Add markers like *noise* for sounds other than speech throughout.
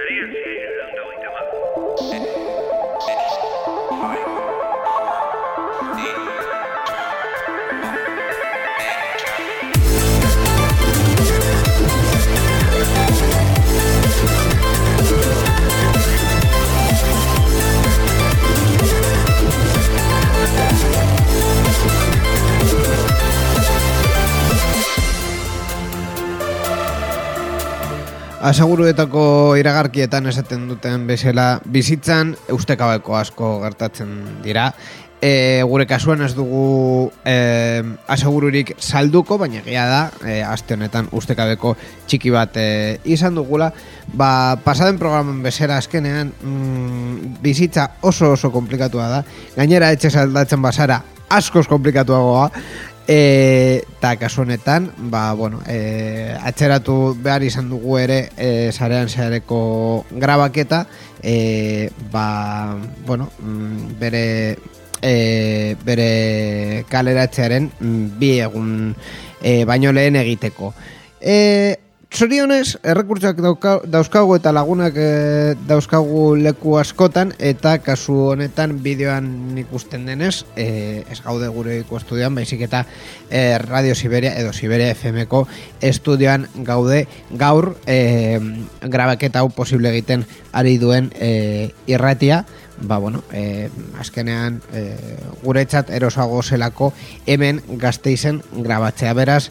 experiencia Asaguruetako iragarkietan esaten duten bezala bizitzan ustekabeko asko gertatzen dira. E, gure kasuan ez dugu e, asegururik salduko, baina egia da, e, aste honetan ustekabeko txiki bat e, izan dugula. Ba, pasaden programen bezala azkenean mm, bizitza oso oso komplikatua da. Gainera etxe saldatzen basara askoz komplikatuagoa eta kasu honetan ba, bueno, e, atxeratu behar izan dugu ere e, zarean zehareko grabaketa e, ba, bueno, mm, bere e, bere kaleratzearen mm, bi egun e, baino lehen egiteko. E, Zorionez, errekurtsak dauzkagu eta lagunak e, dauzkagu leku askotan eta kasu honetan bideoan ikusten denez, e, ez gaude gure estudioan, baizik eta e, Radio Siberia edo Siberia FM-ko estudioan gaude. Gaur e, grabaketa hau posible egiten ari duen e, irratia, ba bueno, e, azkenean e, guretzat erosago zelako hemen gazteizen grabatzea. Beraz,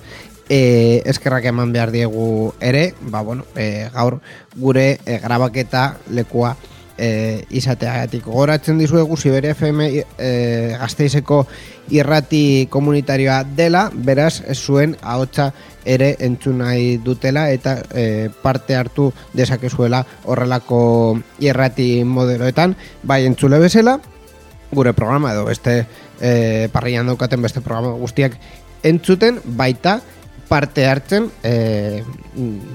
e, eskerrak eman behar diegu ere, ba, bueno, e, gaur gure e, grabaketa lekua e, izateagatik. Goratzen dizuegu Siberia FM e, gazteizeko irrati komunitarioa dela, beraz, zuen ahotsa ere entzun nahi dutela eta e, parte hartu dezakezuela horrelako irrati modeloetan, bai entzule bezala, gure programa edo beste e, parrian daukaten beste programa guztiak entzuten, baita parte hartzen e,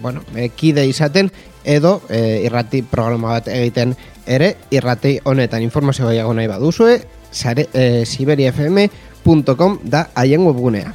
bueno, e, kide izaten edo e, irrati programa bat egiten ere irrati honetan informazio gehiago nahi baduzue sare, e, siberiafm.com da haien webgunea.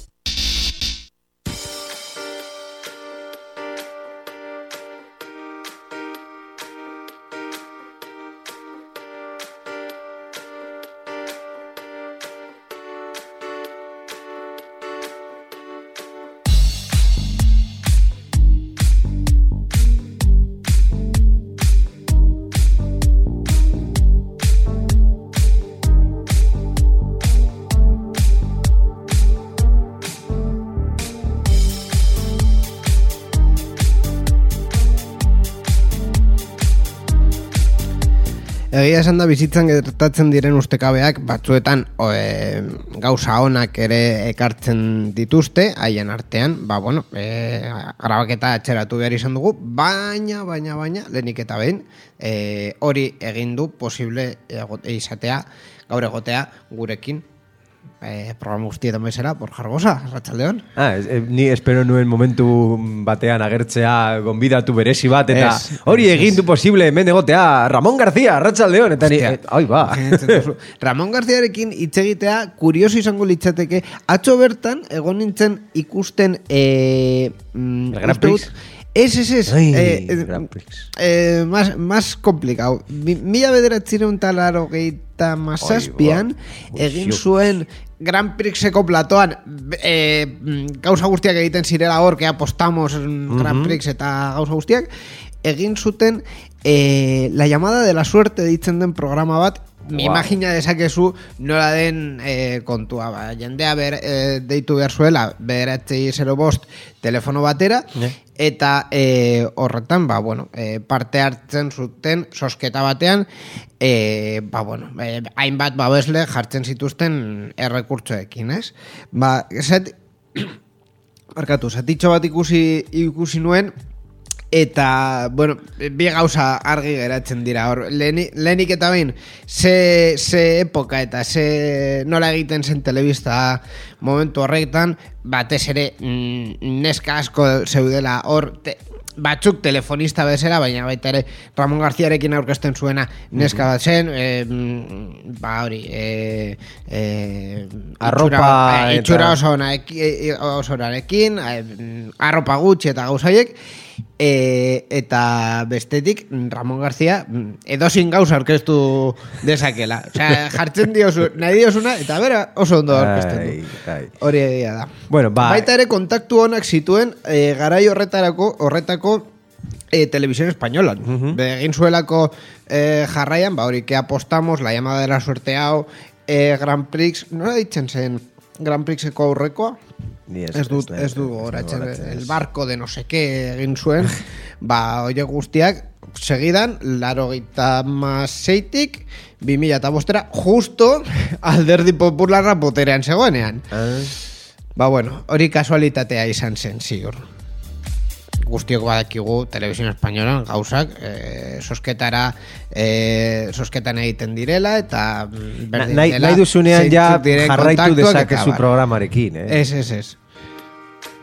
Egia esan da bizitzan gertatzen diren ustekabeak batzuetan e, gauza onak ere ekartzen dituzte, haien artean, ba bueno, e, grabaketa atxeratu behar izan dugu, baina, baina, baina, lehenik eta behin, e, hori egin du posible izatea, gaur egotea gurekin, eh, programa guztietan bezala, por jargosa, Ratxaldeon. Ah, eh, ni espero nuen momentu batean agertzea gonbidatu beresi bat, eta hori egin du posible hemen egotea Ramon García, Ratxaldeon, eta ni, eh, ai ba. Ramon Garciarekin hitz egitea, kurioso izango litzateke, atxo bertan, egon nintzen ikusten, eh, mm, El Gran Prix. Ez, ez, ez. Ai, eh, eh, Grand Prix. eh, más, más complicado. Mi- Mila bederatzireun talaro gehieta mazazpian, Ai, ba. egin zuen Gran Prixeko platoan mm, gauza guztiak egiten zirela hor, que apostamos en Gran Prix eta gauza guztiak, egin zuten eh, la llamada de la suerte ditzen den programa bat, Wow. imagina dezakezu nola den eh, kontua. Ba, jendea ber, eh, deitu behar zuela, beratzei zero bost telefono batera, Ne. eta eh, horretan, ba, bueno, eh, parte hartzen zuten sosketa batean, eh, ba, bueno, eh, hainbat babesle jartzen zituzten errekurtsoekin, ez? Ba, eset, *clears throat* Arkatu, zatitxo bat ikusi ikusi nuen eta, bueno, bi gauza argi geratzen dira hor. Lehenik, lehenik eta behin, ze, ze epoka eta ze nola egiten zen telebista momentu horretan, batez ere mm, neska asko zeudela hor, te, batzuk telefonista bezala, baina baita ere Ramon Garziarekin aurkezten zuena neska bat zen, e, ba hori, e, e, Arropa itxura, eta- itxura oso ona eki- e- oso onarekin, e, arropa gutxi eta gauzaiek, e, eta bestetik Ramon Garzia mm, edozin gauza aurkeztu dezakela. Osea, jartzen diozu, nahi diozuna, eta bera oso ondo aurkezten du. Hori egia da. Bueno, ba- Baita ere kontaktu honak zituen e, garai horretarako horretako e, televisión españolan. Be, egin zuelako e, jarraian, ba hori, que apostamos, la llamada de la suerte hau, e, Grand Prix, nola ditzen zen Grand Prixeko aurrekoa? Ez- Ez dut, ez- du goratzen, ez. el barco de no sé qué egin zuen, *laughs* ba, oie guztiak, segidan, laro gita maseitik, 2000 eta bostera, justo alderdi popularra boterean zegoenean. Ah, Ba, bueno, hori kasualitatea izan zen, ziur. Guztiok badakigu televisión españolan gauzak e, sosketara e, sosketan egiten direla eta mm, Na, berdin nahi, dela, nahi duzunean ja jarraitu dezakezu programarekin, eh? Ez, ez, ez.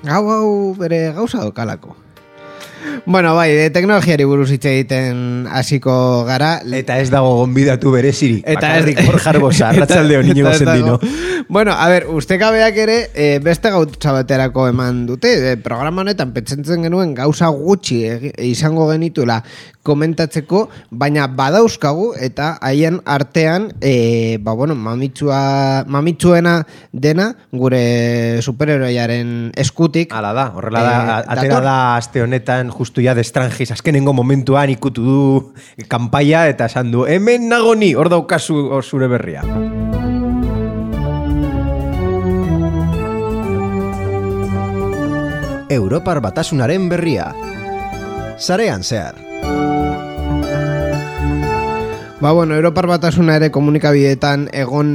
Hau, hau, bere gauza dokalako. Bueno, bai, de teknologiari buruz hitz egiten hasiko gara. Eta ez dago gonbidatu berezirik. Eta Bakarrik hor jarbosa, *laughs* arratzalde honi ez zendino. dago. Bueno, a ver, ustekabeak ere e, beste gautza baterako eman dute. E, programa honetan pentsatzen genuen gauza gutxi egi- izango genitula komentatzeko, baina badauzkagu eta haien artean e, ba, bueno, mamitsua, mamitsuena dena gure superheroiaren eskutik. Hala da, horrela da, Eh, atera dator. da aste honetan justu ja destrangiz, azkenengo momentuan ikutu du kanpaia eta esan du, hemen nago ni, hor daukazu zure berria. Europar batasunaren berria. Sarean zehar. Ba, bueno, Europar batasuna ere komunikabideetan egon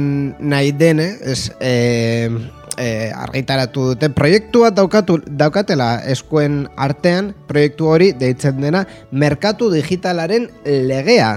nahi dene, ez, e, e, argitaratu dute proiektu bat daukatu, daukatela eskuen artean, proiektu hori deitzen dena merkatu digitalaren legea.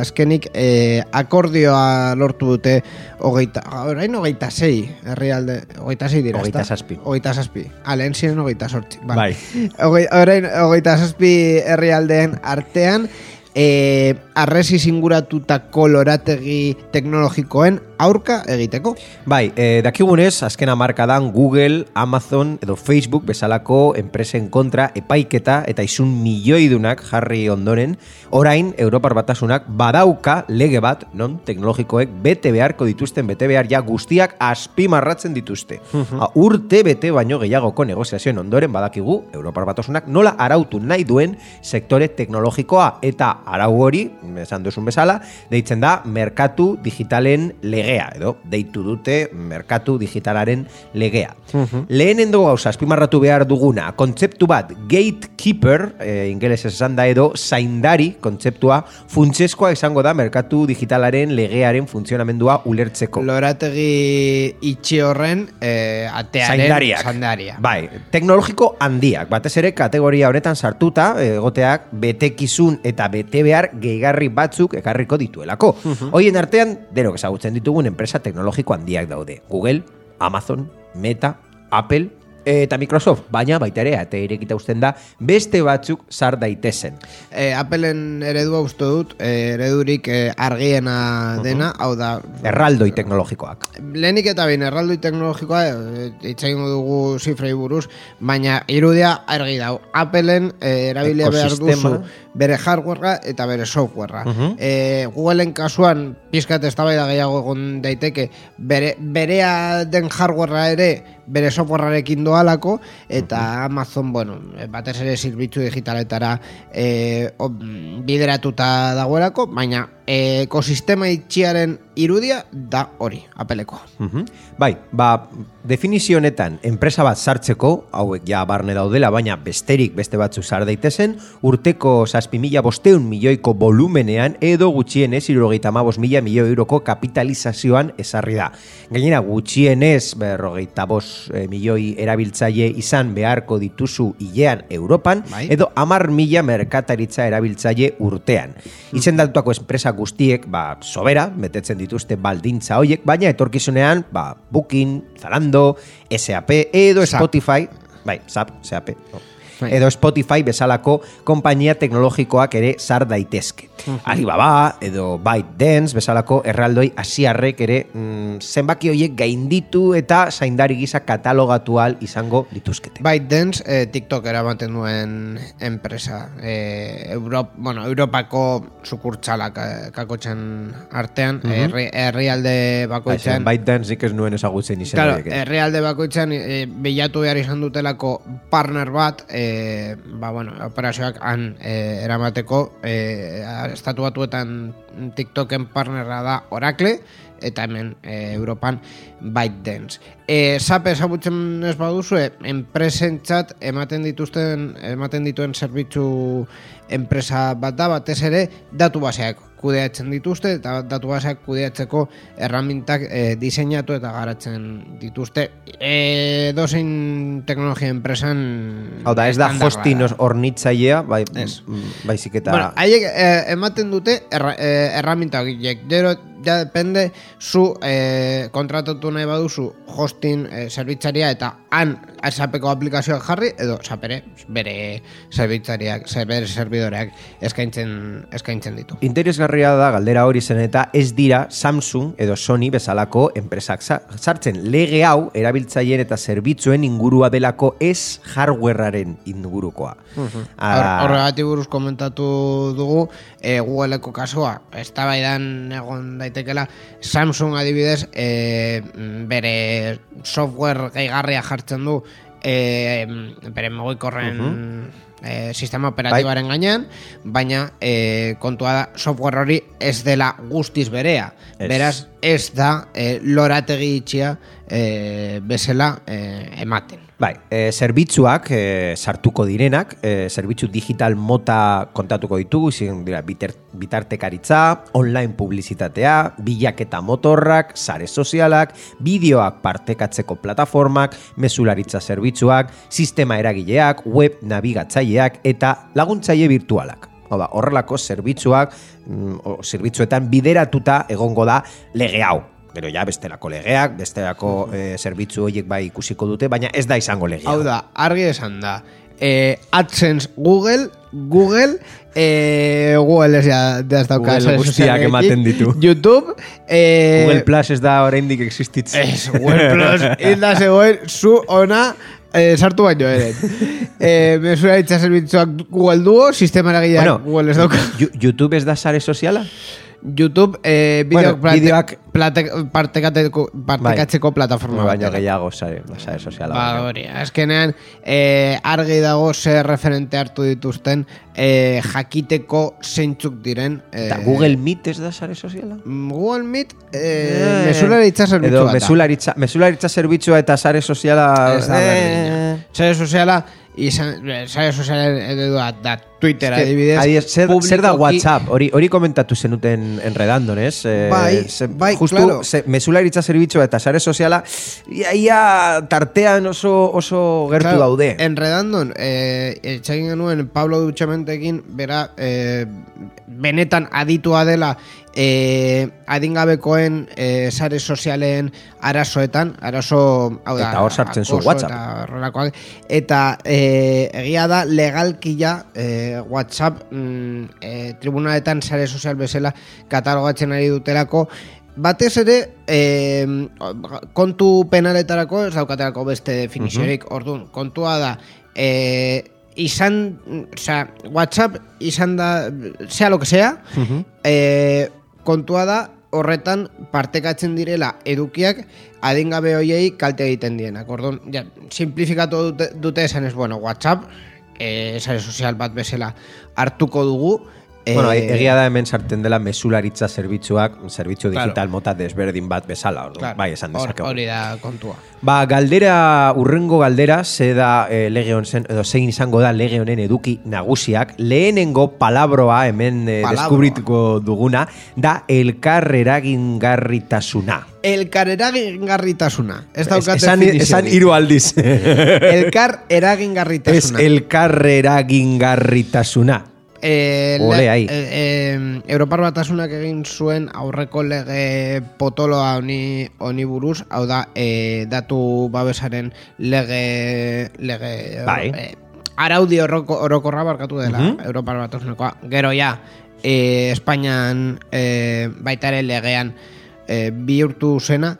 Azkenik e, akordioa lortu dute hogeita, orain hogeita zei, herrialde, hogeita zei dira, Hogeita zazpi. Hogeita zazpi. Lehen ziren hogeita sortzi. Bai. Hogei, orain, hogeita zazpi herrialdeen artean, e, arresi singuratutako lorategi teknologikoen aurka egiteko. Bai, e, dakigunez, azken amarkadan Google, Amazon edo Facebook bezalako enpresen kontra epaiketa eta izun milioidunak jarri ondoren, orain Europar Batasunak badauka lege bat, non teknologikoek bete beharko dituzten bete behar ja guztiak azpimarratzen dituzte. Ha, urte bete baino gehiagoko negoziazioen ondoren badakigu Europar Batasunak nola arautu nahi duen sektore teknologikoa eta arau hori, esan duzun bezala, deitzen da merkatu digitalen legea, edo deitu dute merkatu digitalaren legea. Lehenengo gauza, azpimarratu behar duguna, kontzeptu bat, gatekeeper, e, ingeles esan da edo, zaindari kontzeptua, funtseskoa izango da merkatu digitalaren legearen funtzionamendua ulertzeko. Lorategi itxi horren e, atearen Zaindariak. zaindaria. Bai, teknologiko handiak. Batez ere kategoria honetan sartuta, egoteak betekizun eta bete behar gehigarri batzuk ekarriko dituelako. Hoien artean, denok ezagutzen ditugun enpresa teknologiko handiak daude. Google, Amazon, Meta, Apple eta Microsoft, baina baita ere ate irekita uzten da beste batzuk sar daitezen. E, Appleen eredua uste dut, e, eredurik e, argiena dena, hau da, Erraldoi teknologikoak. lehenik eta behin erraldoi teknologikoa itzaingo dugu zifrei buruz, baina irudia argi dau. Appleen e, erabilia behar duzu bere hardwarea eta bere softwarea. e, Googleen kasuan pizkat eztabaida gehiago egon daiteke bere, berea den hardwarea ere bere softwarearekin doalako eta Amazon, bueno, batez ere zerbitzu digitaletara e, o, bideratuta dagoelako, baina e, ekosistema itxiaren irudia da hori, apeleko. Mhm. Bai, ba, Definizio honetan, enpresa bat sartzeko, hauek ja barne daudela, baina besterik beste batzu sar daitezen, urteko zazpi mila bosteun milioiko volumenean edo gutxienez irurogeita amabos mila milioi euroko kapitalizazioan ezarri da. Gainera, gutxienez berrogeita bos eh, milioi erabiltzaile izan beharko dituzu hilean Europan, Bai. edo amar mila merkataritza erabiltzaile urtean. Izendatuako enpresa guztiek, ba, sobera, betetzen dituzte baldintza hoiek, baina etorkizunean, ba, Booking, Zalando, SAP, edo SAP. Spotify, bai, SAP, SAP, no. Edo Spotify bezalako konpainia teknologikoak ere sar daitezke. Alibaba edo ByteDance bezalako erraldoi asiarrek ere mm, zenbaki hoiek gainditu eta zaindari gisa katalogatu ahal izango dituzkete. ByteDance eh, TikTok eramaten duen enpresa. Eh, Europ, bueno, Europako sukurtsalak eh, kakotxen artean, herri herrialde bakoitzan. ByteDance nik ez nuen ezagutzen izan Claro, horiek, eh. herrialde bakoitzan e, bilatu behar izan dutelako partner bat, e, ba, bueno, operazioak han e, eramateko, e, estatu batuetan TikToken partnerra da Oracle, eta hemen e, Europan ByteDance. E, SAP ezagutzen ez baduzue, enpresentzat ematen dituzten ematen dituen zerbitzu enpresa bat da, batez ere datu baseak kudeatzen dituzte eta datu baseak kudeatzeko erramintak e, diseinatu eta garatzen dituzte. E, dozein teknologia enpresan Hau da, ez da hostin hornitzailea, bai, mm, baizik eta... Bueno, haiek eh, ematen dute erra, eh, erraminta horiek. Ja depende zu eh, kontratatu nahi baduzu hosting eh, zerbitzaria eta han SAPeko aplikazioak jarri edo SAPere bere zerbitzariak, ze- bere serbidoreak eskaintzen eskaintzen ditu. Interesgarria da galdera hori zen eta ez dira Samsung edo Sony bezalako enpresak sa- sartzen. Lege hau erabiltzaileen eta zerbitzuen ingurua delako ez hardwarearen ingurukoa. Ah, Hor- Horregatik buruz komentatu dugu e, Googleko kasua eztabaidan egon daitekela Samsung adibidez e, bere software gehigarria jartzen du e, bere mugikorren e, sistema operatiboaren gainean baina e, kontua da software hori ez dela guztiz berea. Ez. beraz ez da e, lorategi itxia e, bezala e, ematen Bai, e, zerbitzuak e, sartuko direnak, e, zerbitzu digital mota kontatuko ditugu, ziren dira biter, bitartekaritza, online publizitatea, bilaketa motorrak, sare sozialak, bideoak partekatzeko plataformak, mezularitza zerbitzuak, sistema eragileak, web nabigatzaileak eta laguntzaile virtualak. Hau da, horrelako zerbitzuak, mm, zerbitzuetan bideratuta egongo da lege hau. Gero ja bestelako legeak, bestelako eh, zerbitzu horiek bai ikusiko dute, baina ez da izango legea. Hau da, argi esan da. E, AdSense Google, Google, e, Google ez ja, ez dauka Google guztiak ematen ditu. YouTube, e, Google Plus ez da oraindik existitzen. Ez, Google Plus, *laughs* hilda zegoen, zu ona e, sartu baino ere. E, mesura itxa zerbitzuak Google Duo, sistema eragileak Bueno, Google ez dauka. YouTube ez da sare soziala? YouTube, e, bideoak, Bueno, bideoak- plate, partekateko, partekatzeko plataforma baina bat. gehiago sare, sare soziala. Ba, baina. hori, azkenean e, argi dago zer referente hartu dituzten e, jakiteko zeintzuk diren e, Eta Google Meet ez da sare soziala? mm, Google Meet e, mesularitza zerbitzu Edo da. mesularitza, mesularitza zerbitzua eta sare soziala... Ez da eh. Sare soziala izan, eh, sare sozialen eredua da Twitter eske, adibidez. adibidez, zer, zer da WhatsApp? Hori, hori komentatu zenuten enredandon, ez? Eh, Bai, bai, justu, claro. ze, mesularitza zerbitzua eta sare soziala, ia, ia tartean oso, oso gertu Claro, daude. Enredandon, eh, etxegin genuen Pablo Dutxamentekin, bera, eh, benetan aditua dela eh, adingabekoen eh, sare sozialen arazoetan, arazo, hau da, Eta hor sartzen zu WhatsApp. Eta, eta eh, egia da legalkila WhatsApp mm, eh, tribunaletan sare sozial bezala katalogatzen ari dutelako. Batez ere, eh, kontu penaletarako ez daukaterako beste definiziorik, orduan, kontua da, eh, izan, osea, WhatsApp izan da, sea lo que sea, eh, kontua da, horretan partekatzen direla edukiak adingabe hoiei kalte egiten dienak. Orduan, ja, simplifikatu dute, dute esan ez, bueno, WhatsApp, eh, sare sozial bat bezala hartuko dugu, Bueno, Eh, egia da hemen sartzen dela mesularitza zerbitzuak, zerbitzu Claro. digital mota desberdin bat bezala, ordu. claro, bai, esan dezakegu. Hori da kontua. Ba, galdera, urrengo galdera, ze da e, lege zen, edo zein izango da lege honen eduki nagusiak, lehenengo palabroa hemen e, deskubrituko duguna, da elkar eragingarritasuna. Elkar eragingarritasuna. Ez daukat esan, esan hiru aldiz. Elkar Ez eragingarritasuna. elkar eragingarritasuna. Eh, Ole, le- ai. eh, eh, Europar batasunak egin zuen aurreko lege potoloa honi, honi buruz, hau da, eh, datu babesaren lege, lege Bai. eh, araudi oroko, orokorra barkatu dela Mhm. Europar batasunakoa. Gero ja, eh, Espainian eh, baita legean eh, bihurtu zena,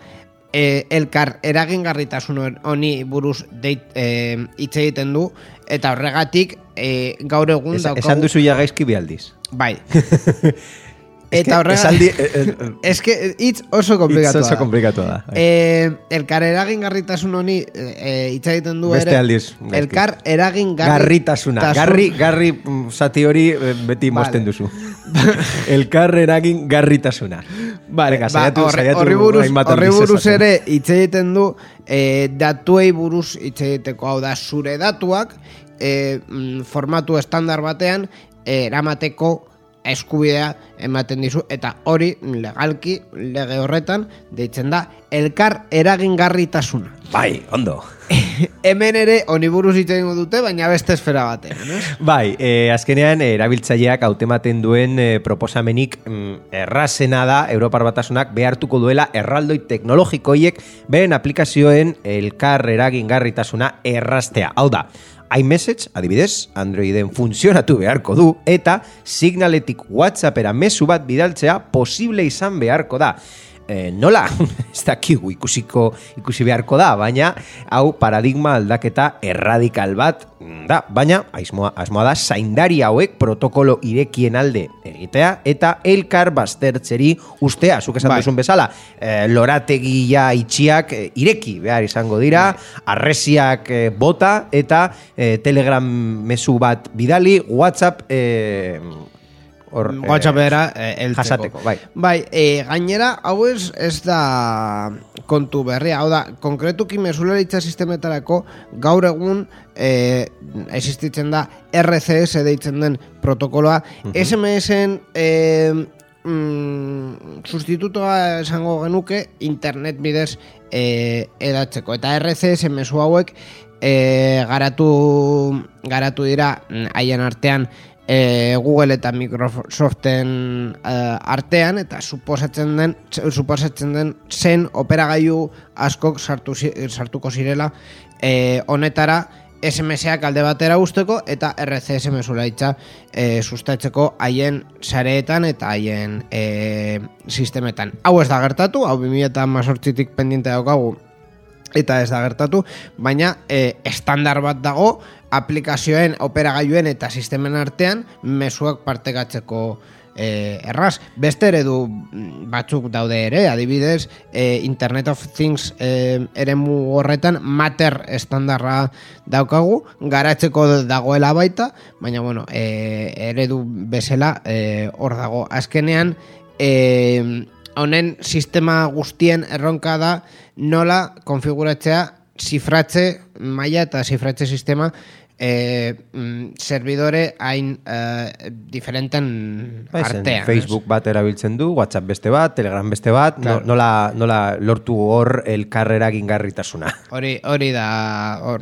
eh, elkar eragingarritasun honi buruz deit, eh, hitz egiten du, eta horregatik eh, gaur egun Es, daukagu... esan duzu ja gaizki bi aldiz. Bai. *laughs* Eta horregatik... esaldi- eh, eh, *laughs* Ez que hitz oso Hitz komplikatu oso komplikatua da. bai. Eh, elkar eragingarritasun honi eh, hitz egiten du Beste ere. aldiz, gaizki. Elkar eragingarritasuna. Garritasuna. Garri, garri mm, zati hori beti Vale. mozten duzu. *laughs* Elkar eragin garritasuna. Vale, Venga, ba, saiatu, saiatu horri buruz, horri aldiz buruz ere hitz egiten du eh, datuei buruz hitz egiteko hau da zure datuak eh, mm, formatu estandar batean eh, eramateko eskubidea ematen dizu eta hori legalki lege horretan deitzen da elkar eragingarritasuna. Bai, ondo. *laughs* Hemen ere honi buruz hitz egingo dute, baina beste esfera batean, ez? Bai, e, azkenean eh, erabiltzaileak hautematen duen e, proposamenik mm, errazena da Europar Batasunak behartuko duela erraldoi teknologikoiek beren aplikazioen elkar eragingarritasuna erraztea. Hau da, iMessage, adibidez, Androiden funtzionatu beharko du eta signaletik WhatsAppera mezu bat bidaltzea posible izan beharko da. E, nola, *laughs* ez dakigu ikusiko ikusi beharko da, baina hau paradigma aldaketa erradikal bat mm, da, baina asmoa, asmoa da zaindari hauek protokolo irekien alde egitea eta elkar baztertzeri ustea, zuk esan Bai. duzun bezala, e, lorategia itxiak e, ireki behar izango dira, arresiak e, bota eta e, telegram mezu bat bidali, whatsapp e, hor, e, WhatsAppera eh, heltzeko. jasateko, bai. Bai, eh, gainera, hau ez, ez da kontu berria, hau da, konkretuki mesularitza sistemetarako gaur egun eh, existitzen da RCS deitzen den protokoloa, SMS-en eh, mm, sustitutoa esango genuke internet bidez eh, edatzeko. Eta RCS mezu hauek eh, garatu, garatu dira mm, haien artean e, Google eta Microsoften eh, artean eta suposatzen den suposatzen den zen operagailu askok sartu, sartuko zirela eh, honetara SMS-ak alde batera usteko eta RCS mesulaitza e, sustatzeko haien sareetan eta haien e, sistemetan. Hau ez da gertatu, hau 2018tik pendiente daukagu eta ez da gertatu, baina e, estandar bat dago aplikazioen, operagailuen eta sistemen artean mezuak partekatzeko e, erraz. Beste eredu mm, batzuk daude ere, adibidez, e, Internet of Things e, eremu horretan mater estandarra daukagu, garatzeko dagoela baita, baina bueno, e, eredu bezala hor dago. Azkenean, e, honen sistema guztien erronka da nola konfiguratzea zifratze maila eta zifratze sistema e, mm, servidore hain e, diferenten Bai, zen, artean. Facebook bat erabiltzen du, WhatsApp beste bat, Telegram beste bat, Claro. nola, nola lortu hor elkarrera gingarritasuna. Hori, hori da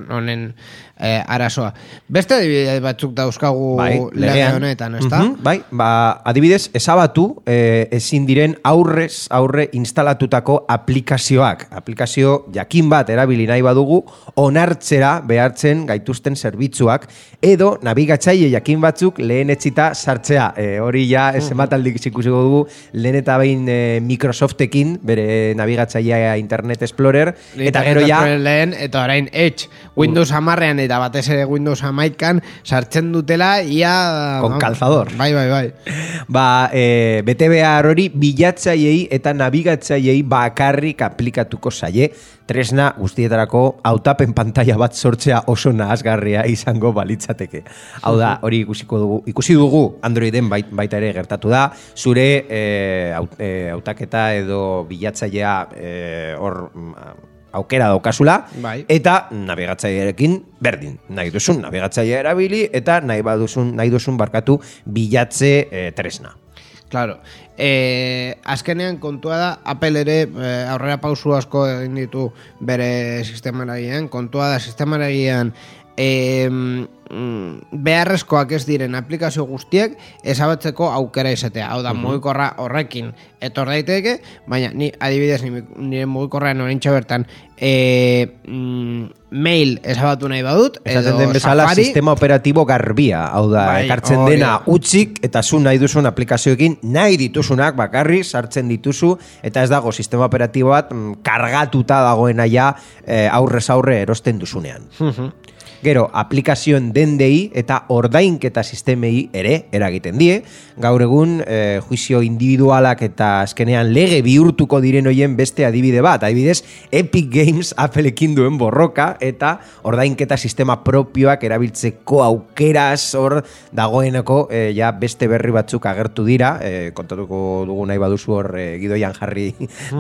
honen e, arazoa. Beste adibide batzuk dauzkagu lege honetan, ezta? Mhm, bai, ba, adibidez, ezabatu eh, ezin diren aurrez aurre instalatutako aplikazioak. Aplikazio jakin bat erabili nahi badugu, onartzera behartzen gaituzten zerbitzuak, edo nabigatzaile jakin batzuk lehen etxita sartzea. E, hori ja, ez zenbat aldik ikusiko dugu, lehen eta behin eh, Microsoftekin, bere nabigatzailea Internet Explorer, eta gero ja... lehen, eta orain Edge, Windows hamarrean eta batez ere Windows hamaikan sartzen dutela ia... Con calzador. Bai, bai, bai. Ba, e, bete behar hori bilatzaiei eta nabigatzaiei bakarrik aplikatuko zaie tresna guztietarako hautapen pantalla bat sortzea oso nahazgarria izango balitzateke. Hau da, hori ikusiko dugu, ikusi dugu Androiden bait, baita ere gertatu da, zure eh, haut- eh, hautaketa edo bilatzailea eh, hor mm, aukera daukazula, Bai. eta nabigatzailearekin berdin. Nahi duzun nabigatzailea erabili eta nahi baduzun, nahi duzun barkatu bilatze eh, tresna. Claro. E, azkenean kontua da, Apple ere e, aurrera pausu asko egin ditu bere sistemaragian. Kontua da, sistemaragian e, beharrezkoak ez diren aplikazio guztiek ezabatzeko aukera izatea. Hau da, mugikorra horrekin etor daiteke, baina ni adibidez ni, nire mugikorrean orintxe bertan e, mm, mail ezabatu nahi badut, Esaten den bezala Safari, sistema operatibo garbia, hau da, Bai, ekartzen hori dena da. utzik eta zu nahi duzun aplikazioekin nahi dituzunak bakarri sartzen dituzu eta ez dago sistema operatibo bat mm, kargatuta dagoena ja eh, aurrez aurre erosten duzunean. Gero, aplikazioen dendei eta ordainketa sistemei ere eragiten die. Gaur egun, eh, juizio individualak eta azkenean lege bihurtuko diren hoien beste adibide bat. Adibidez, Epic Games Appleekin duen borroka eta ordainketa sistema propioak erabiltzeko aukeraz hor dagoeneko eh, ja beste berri batzuk agertu dira, eh, kontatuko dugu nahi baduzu hor eh, gidoian jarri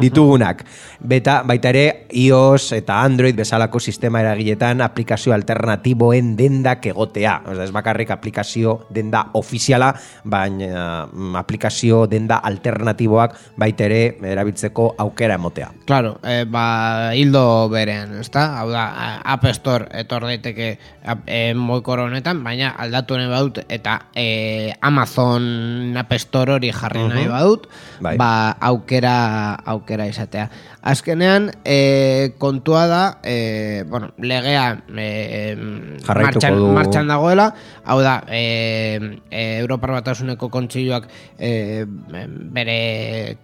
ditugunak. Beta, baita ere, iOS eta Android bezalako sistema eragiletan aplikazio alternatiboen dendak egotea. Oza, ez bakarrik aplikazio denda ofiziala, baina mm, aplikazio denda alternatiboak baita ere erabiltzeko aukera emotea. Claro, eh, ba, hildo berean, ezta? Hau da, App Store etor daiteke eh, moikor honetan, baina aldatu nahi badut eta eh, Amazon App Store hori jarri nahi badut, Bai. ba, aukera, aukera izatea. Azkenean, eh, kontua da, eh, bueno, legea Jarraituko martxan, du. martxan dagoela, hau da, e, e, Europar Batasuneko kontseiluak e, bere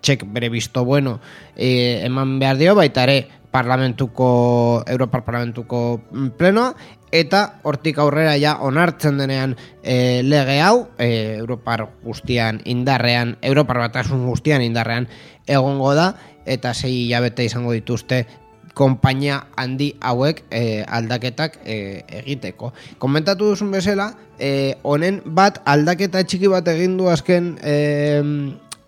txek, bere bisto bueno e, eman behar dio, baita ere parlamentuko, Europar Parlamentuko plenoa, eta hortik aurrera ja onartzen denean e, lege hau, e, Europar guztian indarrean, Europar Batasun guztian indarrean egongo da, eta sei hilabete izango dituzte konpainia handi hauek eh, aldaketak eh, egiteko. Komentatu duzun bezala, eh, honen bat aldaketa txiki bat egin du azken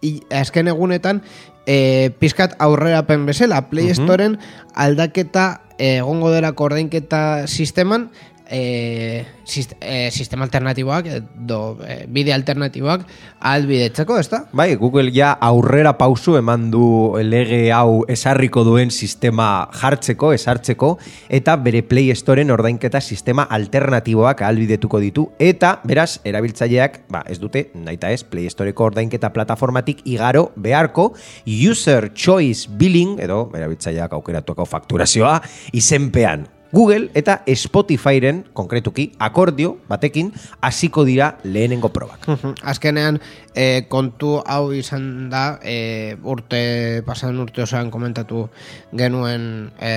i- azken egunetan eh, pizkat aurrerapen bezala. Play Storen aldaketa egongo dela ordainketa sisteman eh, sistema alternatiboak edo eh, bide alternatiboak albidetzeko, ezta? Bai, Google ja aurrera pausu eman du lege hau esarriko duen sistema jartzeko, esartzeko, eta bere Play Storen ordainketa sistema alternatiboak ahalbidetuko ditu, eta beraz, erabiltzaileak, ba, ez dute, naita ez, Play Storeko ordainketa plataformatik igaro beharko, User Choice Billing, edo erabiltzaileak aukeratuako fakturazioa, izenpean. Google eta Spotifyren, konkretuki, akordio batekin, hasiko dira lehenengo probak. Azkenean, e, kontu hau izan da, e, urte, pasaden urte osoan komentatu genuen e,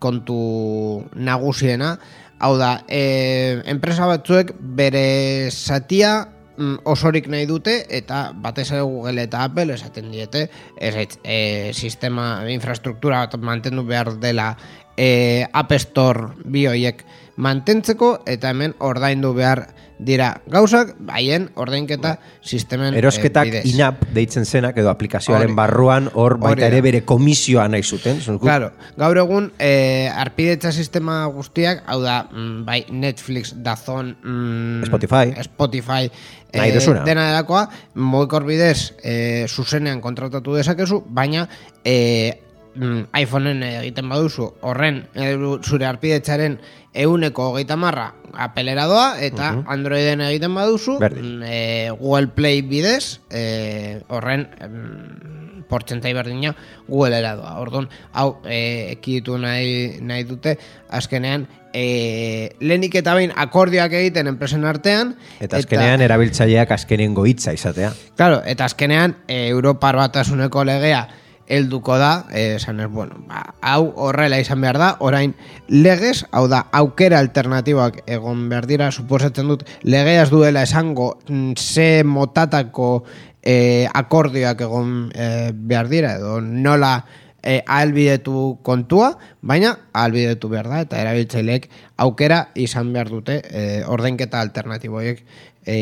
kontu nagusiena, hau da, e, enpresa batzuek bere satia mm, osorik nahi dute eta batez ere Google eta Apple esaten diete ez, ez, e, sistema infrastruktura mantendu behar dela e, App Store bi horiek mantentzeko eta hemen ordaindu behar dira gauzak, haien ordainketa sistemen eh, Erosketak bidez. inap deitzen zenak edo aplikazioaren Hori. barruan hor baita ere bere komisioa nahi zuten. Claro, gaur egun eh, arpidetza sistema guztiak, hau da, mm, bai Netflix, Dazon, mm, Spotify. Spotify, Nahi duzuna. dena delakoa, mugikor bidez, eh, zuzenean kontratatu dezakezu, baina eh, mm, iPhoneen egiten baduzu, horren eh, zure arpidetzaren euneko hogeita marra apelera doa, eta Androiden egiten baduzu, mm, eh, Google Play bidez, eh, horren em, portzentai berdina Google doa. Orduan, hau e, ekiditu nahi, nahi dute, azkenean, e, lehenik eta behin akordioak egiten enpresen artean. Eta azkenean erabiltzaileak azkenengo hitza izatea. Claro, eta azkenean, e, Europar batasuneko legea helduko da, eh, esan ez, bueno, ba, hau horrela izan behar da, orain legez, hau da, aukera alternatiboak egon behar dira, suposatzen dut, legeaz duela esango mm, ze motatako eh, akordioak egon eh, behar dira, edo nola e, ahalbidetu kontua, baina ahalbidetu behar da, eta erabiltzaileek aukera izan behar dute e, ordenketa alternatiboiek, e,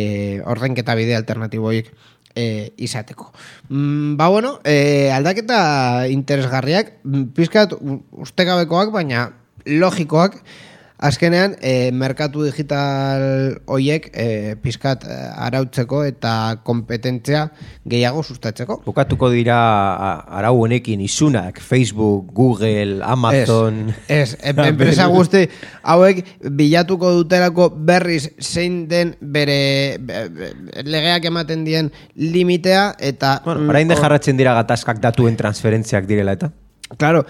ordenketa bide alternatiboiek e, izateko. Mm, ba bueno, e, aldaketa interesgarriak, mm, pizkat ustekabekoak, baina logikoak, Azkenean, e, merkatu digital hoiek e, pizkat e, arautzeko eta kompetentzia gehiago sustatzeko. Bukatuko dira arau honekin isunak, Facebook, Google, Amazon... Ez, ez, *laughs* enpresa guzti hauek bilatuko dutelako berriz zein den bere be- be- legeak ematen dien limitea eta... Bueno, mm, orain de jarratzen dira gatazkak datuen transferentziak direla eta. Claro,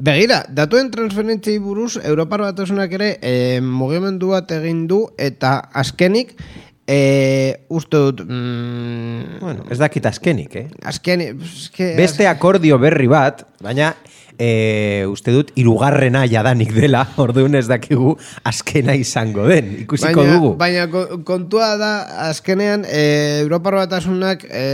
begira, datuen transferentziai buruz, Europar Batasunak ere e, mugimendu bat egin du eta azkenik e, uste dut... Mm, Bueno, ez dakit azkenik, eh? azkenik... eske- Beste akordio berri bat, baina e, uste dut irugarrena jadanik dela, *laughs* orduan ez dakigu azkena izango den, ikusiko baina, dugu. Baina ko- kontua da, azkenean, e, Europar Batasunak e,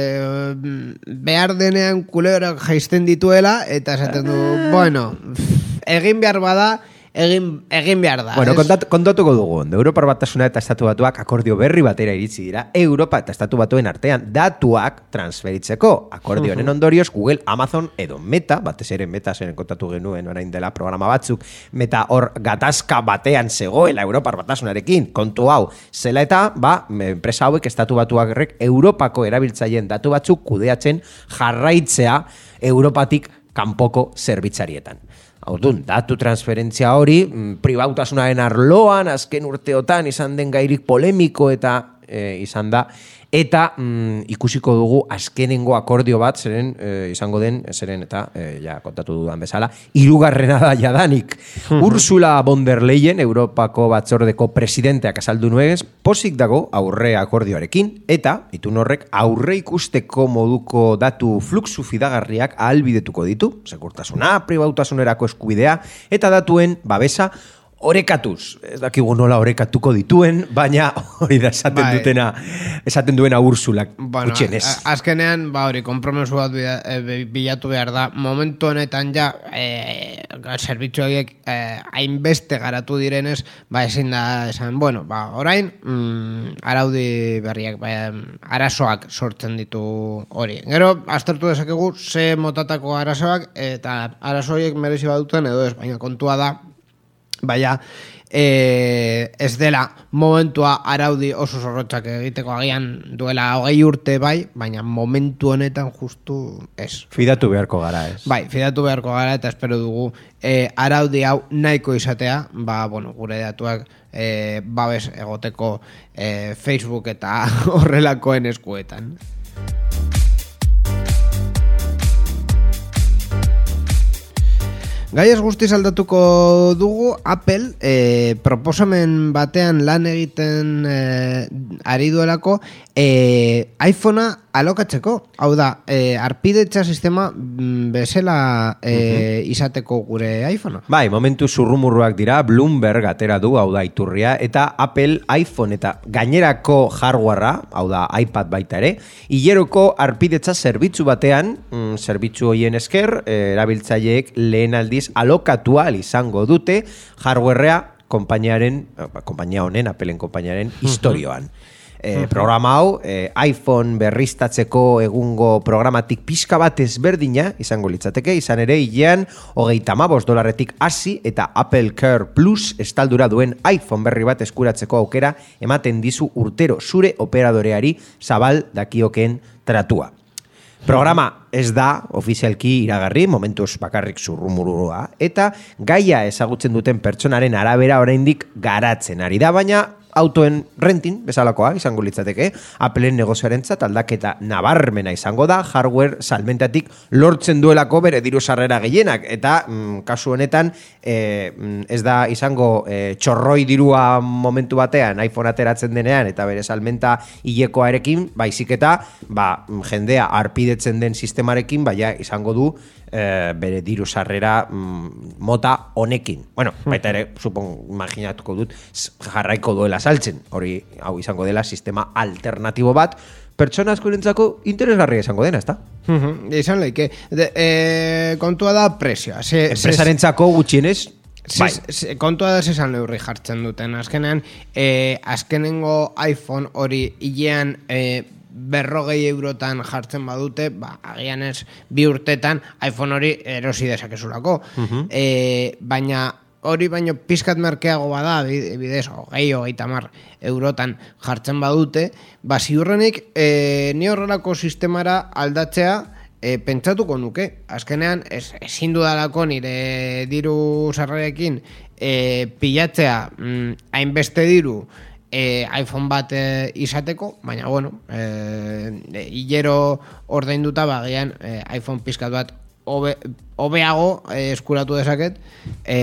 behar denean kuleorak jaisten dituela, eta esaten du, Ah. bueno, pff, egin behar bada, egin, egin behar da. Bueno, kontat, kontatuko dugu. Europar batasuna eta estatu batuak akordio berri batera iritsi dira, Europa eta estatu batuen artean datuak transferitzeko. Akordio honen ondorioz, Google, Amazon edo Meta, batez ere Meta zeren kontatu genuen orain dela programa batzuk, Meta hor gatazka batean zegoela Europar batasunarekin, kontu hau, zela eta, ba, enpresa hauek estatu batuak Europako erabiltzaileen datu batzuk kudeatzen jarraitzea Europatik kanpoko zerbitzarietan. Orduan, datu transferentzia hori, mm, pribautasunaren arloan, azken urteotan izan den gairik polemiko eta e, izan da, eta mm, ikusiko dugu azkenengo akordio bat, zeren e, izango den, zeren eta, e, ja, kontatu dudan bezala, irugarrena da jadanik. *laughs* Ursula von der Leyen, Europako batzordeko presidenteak azaldu nuez, posik dago aurre akordioarekin, eta, itun horrek, aurre ikusteko moduko datu fluxu fidagarriak ahalbidetuko ditu, sekurtasuna, pribautasunerako eskubidea, eta datuen babesa orekatuz. Ez dakigu nola orekatuko dituen, baina hori da esaten Bai. dutena, esaten duena Ursulak, Bueno, gutxienez. a- azkenean, ba hori, kompromesu bat e, bi- bilatu behar da. Momentu honetan ja, e, zerbitzu horiek e, hainbeste garatu direnez, ba ezin da esan, bueno, ba orain, mm, araudi berriak, ba, arazoak sortzen ditu hori. Gero, aztertu dezakegu, ze motatako arazoak, eta arazo horiek merezi baduten edo ez, baina kontua da, baina e, ez dela momentua araudi oso zorrotzak egiteko agian duela hogei urte bai, baina momentu honetan justu ez. Fidatu beharko gara, ez? Bai, fidatu beharko gara eta espero dugu e, araudi hau nahiko izatea, ba, bueno, gure datuak e, babes egoteko e, Facebook eta *laughs* horrelakoen eskuetan. Gai ez guztiz aldatuko dugu Apple e, proposamen batean lan egiten e, ari duelako e, iPhonea alokatzeko. Hau da, e, arpidetza sistema mm, bezala e, izateko gure iPhonea. Bai, momentu zurrumurruak dira, Bloomberg atera du, hau da, iturria, eta Apple iPhone eta gainerako hardwarea, hau da, iPad baita ere, hileroko arpidetza zerbitzu batean, mm, zerbitzu hoien esker, eh, erabiltzaileek lehen aldiz alokatu ahal izango dute hardwarea konpainiaren, eh, konpainia honen, Appleen konpainiaren historioan. E, programa hau, e, iPhone berriztatzeko egungo programatik pixka bat ezberdina izango litzateke, izan ere hilean hogeita mabos dolarretik hasi eta Apple Care Plus estaldura duen iPhone berri bat eskuratzeko aukera ematen dizu urtero zure operadoreari zabal dakioken tratua. Programa ez da ofizialki iragarri, momentuz bakarrik zurrumurua, eta gaia ezagutzen duten pertsonaren arabera oraindik garatzen ari da, baina autoen rentin, bezalakoa, izango litzateke, Appleen negozioarentzat aldaketa nabarmena izango da, hardware salmentatik lortzen duelako bere diru sarrera gehienak, eta mm, kasu honetan mm, ez da izango eh, txorroi dirua momentu batean iPhone ateratzen denean, eta bere salmenta hilekoarekin, baizik eta ba, mm, jendea arpidetzen den sistemarekin, baina izango du eh, bere diru sarrera mm, mota honekin. Bueno, baita ere, supon, imaginatuko dut, jarraiko duela saltzen, hori hau izango dela sistema alternatibo bat, pertsona askorentzako interesgarria izango dena, ezta? Izan leike. De, e, kontua da presioa. Enpresarentzako gutxienez, bai. Kontua da zesan neurri jartzen duten. Azkenean, e, azkenengo iPhone hori hilean e, berrogei eurotan jartzen badute, ba, agian ez bi urtetan iPhone hori erosi dezakezulako. e, baina hori baino pizkat merkeago bada, bi- bidez, hogei, hogei tamar eurotan jartzen badute, ba, ziurrenik, e, ni horrelako sistemara aldatzea, e, pentsatuko nuke. Azkenean, ez, ezin dudalako nire diru sarrerekin e, pilatzea mm, hainbeste diru e, iPhone bat e, izateko, baina bueno, e, hilero ordainduta bagian e, iPhone pizkat bat hobe, hobeago e, eskuratu dezaket e,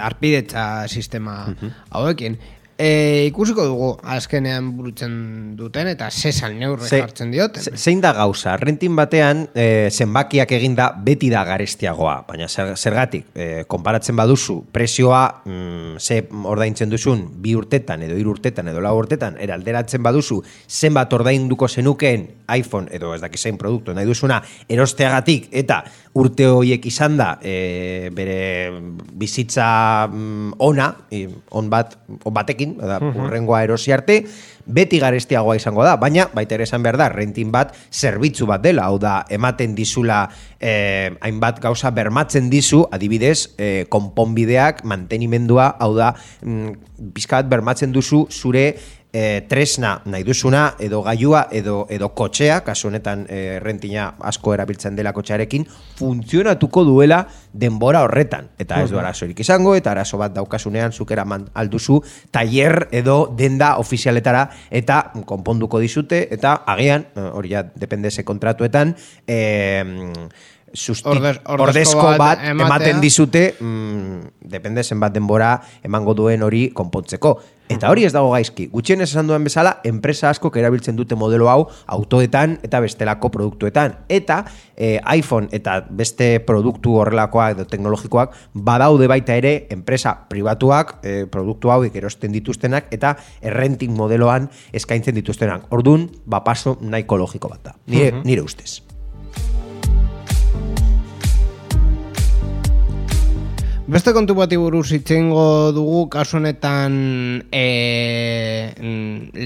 arpidetza sistema hauekin. E, ikusiko dugu azkenean burutzen duten eta zesan neurre Ze- jartzen dioten. ze- Zein da gauza? Rentin batean e, zenbakiak eginda beti da garestiagoa, baina zer, zergatik, e, konparatzen baduzu, presioa mm, ze ordaintzen duzun bi urtetan edo hiru urtetan edo lau urtetan eralderatzen baduzu zenbat ordainduko zenukeen iPhone edo ez dakit zein produktu nahi duzuna erosteagatik eta urte horiek izan da e, bere bizitza mm, ona, i, on bat, on batekin, da, urrengoa erosi arte, beti garestiagoa izango da, baina baita ere esan behar da, rentin bat zerbitzu bat dela, hau da, ematen dizula eh, hainbat gauza bermatzen dizu, adibidez, eh, konponbideak, mantenimendua, hau da, mm, pizkat bermatzen duzu zure e, tresna nahi duzuna edo gailua edo edo kotxea, kasu honetan e, rentina asko erabiltzen dela kotxearekin, funtzionatuko duela denbora horretan. Eta ez du arazorik izango, eta arazo bat daukasunean zuk eraman alduzu tailer edo denda ofizialetara eta konponduko dizute, eta agian, eh, hori ja, depende ze kontratuetan, e, susti- Ordez- ordezko bat bat ematen dizute, mm, depende zenbat denbora emango duen hori konpontzeko. Eta hori ez dago gaizki. Gutxienez esan duen bezala, enpresa askok erabiltzen dute modelo hau autoetan eta bestelako produktuetan. Eta eh, iPhone eta beste produktu horrelakoak edo teknologikoak badaude baita ere enpresa pribatuak eh, produktu hauek erosten dituztenak eta errenting modeloan eskaintzen dituztenak. Ordun, ba paso nahiko logiko bat da. Nire, nire ustez. Beste kontu bati buruz itxengo dugu kasu honetan e,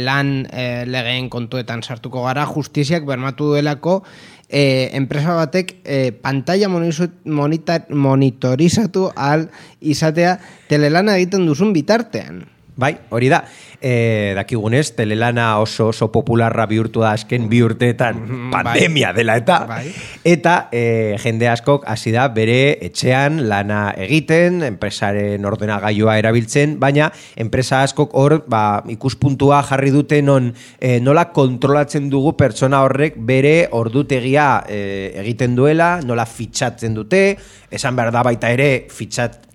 lan e, legeen kontuetan sartuko gara justiziak bermatu duelako e, enpresa batek e, pantalla monitorizatu al izatea telelana egiten duzun bitartean. Bai, hori da. E, dakigunez, telelana oso oso popularra bihurtu da azken bi urteetan pandemia dela eta Bai. eta e, jende askok hasi da bere etxean lana egiten, enpresaren ordenagailua erabiltzen, baina enpresa askok hor ba, ikuspuntua jarri dute non e, nola kontrolatzen dugu pertsona horrek bere ordutegia e, egiten duela, nola fitxatzen dute, esan behar da baita ere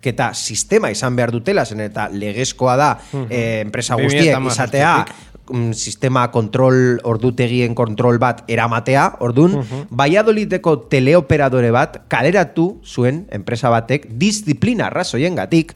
fitxatketa sistema izan behar dutela, zen eta legezkoa da e, enpresa 2010 guztiek izatea mm, sistema kontrol ordutegien kontrol bat eramatea, ordun, Valladolideko teleoperadore bat kaleratu zuen enpresa batek disiplina arrazoiengatik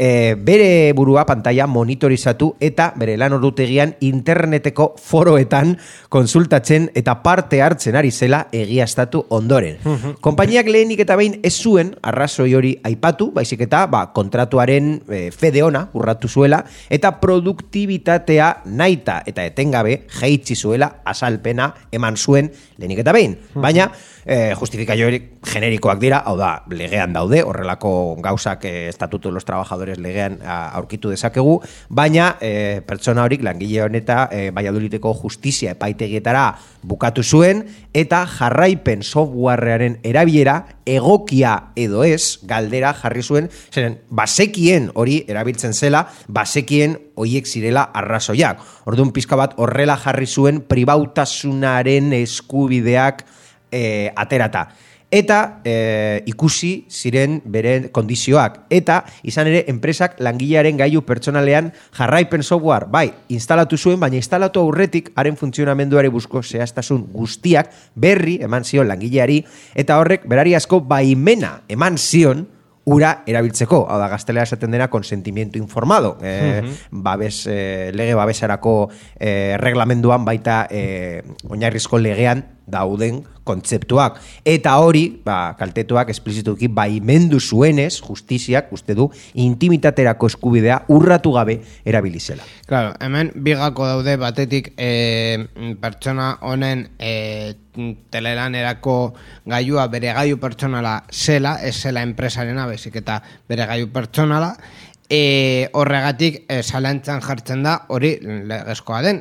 e, bere burua pantalla monitorizatu eta bere lan ordutegian interneteko foroetan konsultatzen eta parte hartzen ari zela egiaztatu ondoren. Konpainiak lehenik eta behin ez zuen arrazoi hori aipatu, baizik eta ba, kontratuaren e, fede ona urratu zuela eta produktibitatea naita eta etengabe jeitzi zuela azalpena eman zuen lehenik eta behin. Baina e, justifikaiorik generikoak dira, hau da, legean daude, horrelako gauzak e, estatuto de los trabajadores legean aurkitu dezakegu, baina e, pertsona horik langile honeta e, Valladolideko justizia epaitegietara bukatu zuen eta jarraipen softwarearen erabilera egokia edo ez galdera jarri zuen, zeren basekien hori erabiltzen zela, basekien hoiek zirela arrazoiak. Orduan pizka bat horrela jarri zuen pribautasunaren eskubideak e, aterata. Eta e, ikusi ziren bere kondizioak. Eta izan ere enpresak langilearen gailu pertsonalean jarraipen software, bai, instalatu zuen, baina instalatu aurretik haren funtzionamenduare busko zehaztasun guztiak berri eman zion langileari, eta horrek berari asko baimena eman zion ura erabiltzeko, hau da gaztelera esaten dena konsentimiento informado, e, babes, e, lege babesarako e, reglamenduan baita e, oinarrizko legean dauden kontzeptuak. Eta hori, ba, kaltetuak esplizituki baimendu zuenez, justiziak, uste du, intimitaterako eskubidea urratu gabe erabilizela. Claro, hemen bigako daude batetik e, pertsona honen e, telelanerako gailua bere gaiu pertsonala zela, ez zela enpresarena, bezik eta bere gaiu pertsonala, e, horregatik e, zalantzan jartzen da hori legezkoa den,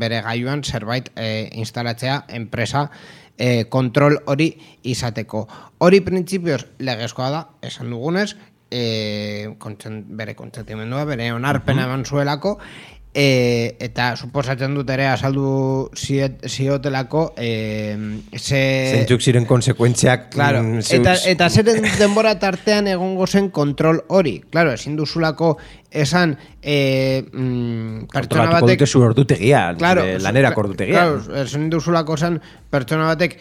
bere gaiuan zerbait e, instalatzea enpresa e, kontrol hori izateko. Hori printzipioz legezkoa da, esan dugunez, e, kontzen, bere kontzentimendua, bere onarpena eman zuelako, e, eta suposatzen dut ere azaldu ziet, ziotelako e, ze... Zentzuk ziren konsekuentziak Claro, mm, eta, zeus- eta zeren denbora tartean egongo zen kontrol hori. Claro, ezin duzulako esan e, mm, pertsona batek... ordutegia, Claro, cla- ordutegia. Claro, ezin duzulako esan pertsona batek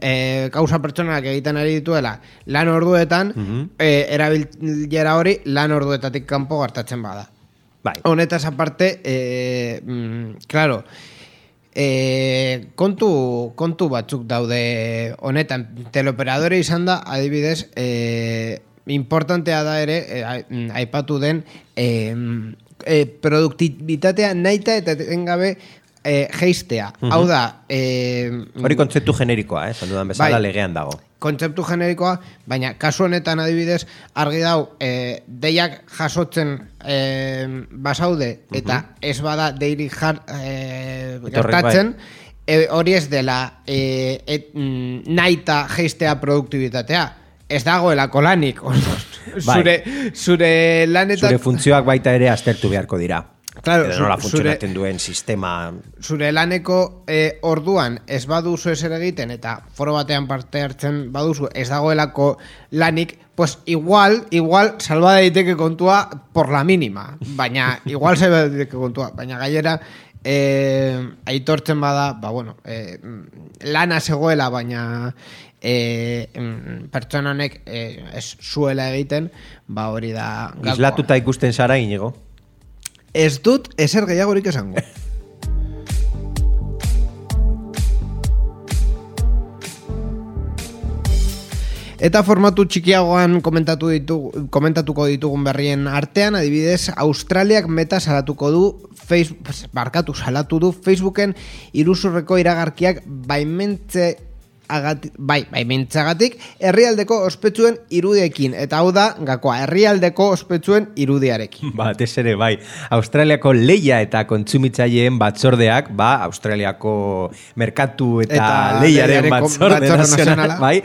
e, kausa pertsonak egiten ari dituela lan orduetan, Mhm. e, erabilera hori lan orduetatik kanpo gartatzen bada. Bai. Honetaz aparte, eh, mm, claro, eh, kontu, kontu batzuk daude honetan. Teleoperadore izan da, adibidez, eh, importantea da ere, mm, aipatu den, eh, eh, produktibitatea naita eta etengabe eh, geistea. Hau da, eh, Hori kontzeptu generikoa, eh? Esan dudan bezala Bai. legean dago. Kontzeptu generikoa, baina kasu honetan adibidez, argi dau, e, deiak jasotzen e, basaude, eta ez bada deiri jar, e, gertatzen, e, hori ez dela e, et, mm, naita geistea produktibitatea. Ez dagoelako lanik. *laughs* zure, zure lanetan... Zure funtzioak baita ere aztertu beharko dira. Claro, Edo nola funtzionatzen duen sistema... zure laneko e, orduan ez baduzu ezer egiten eta foro batean parte hartzen baduzu ez dagoelako lanik, pues igual, igual salba daiteke kontua por la mínima, baina *laughs* igual salba daiteke kontua, baina gainera e, aitortzen bada, ba bueno, e, lana zegoela, baina e, pertsona honek e, ez zuela egiten, ba hori da. Islatuta ikusten zara inigo. Ez dut ezer gehiagorik esango. Eta formatu txikiagoan komentatu ditu, komentatuko ditugun berrien artean, adibidez, Australiak meta salatuko du, Facebook, barkatu salatu du, Facebooken iruzurreko iragarkiak baimentze agati, bai, baimentzagatik herrialdeko ospetsuen irudiekin eta hau da gakoa herrialdeko ospetsuen irudiarekin. *laughs* Batez ere, bai. Australiako leia eta kontsumitzaileen batzordeak, ba, Australiako merkatu eta, Eta leiaren batzorde, batzorde nazionala, bai.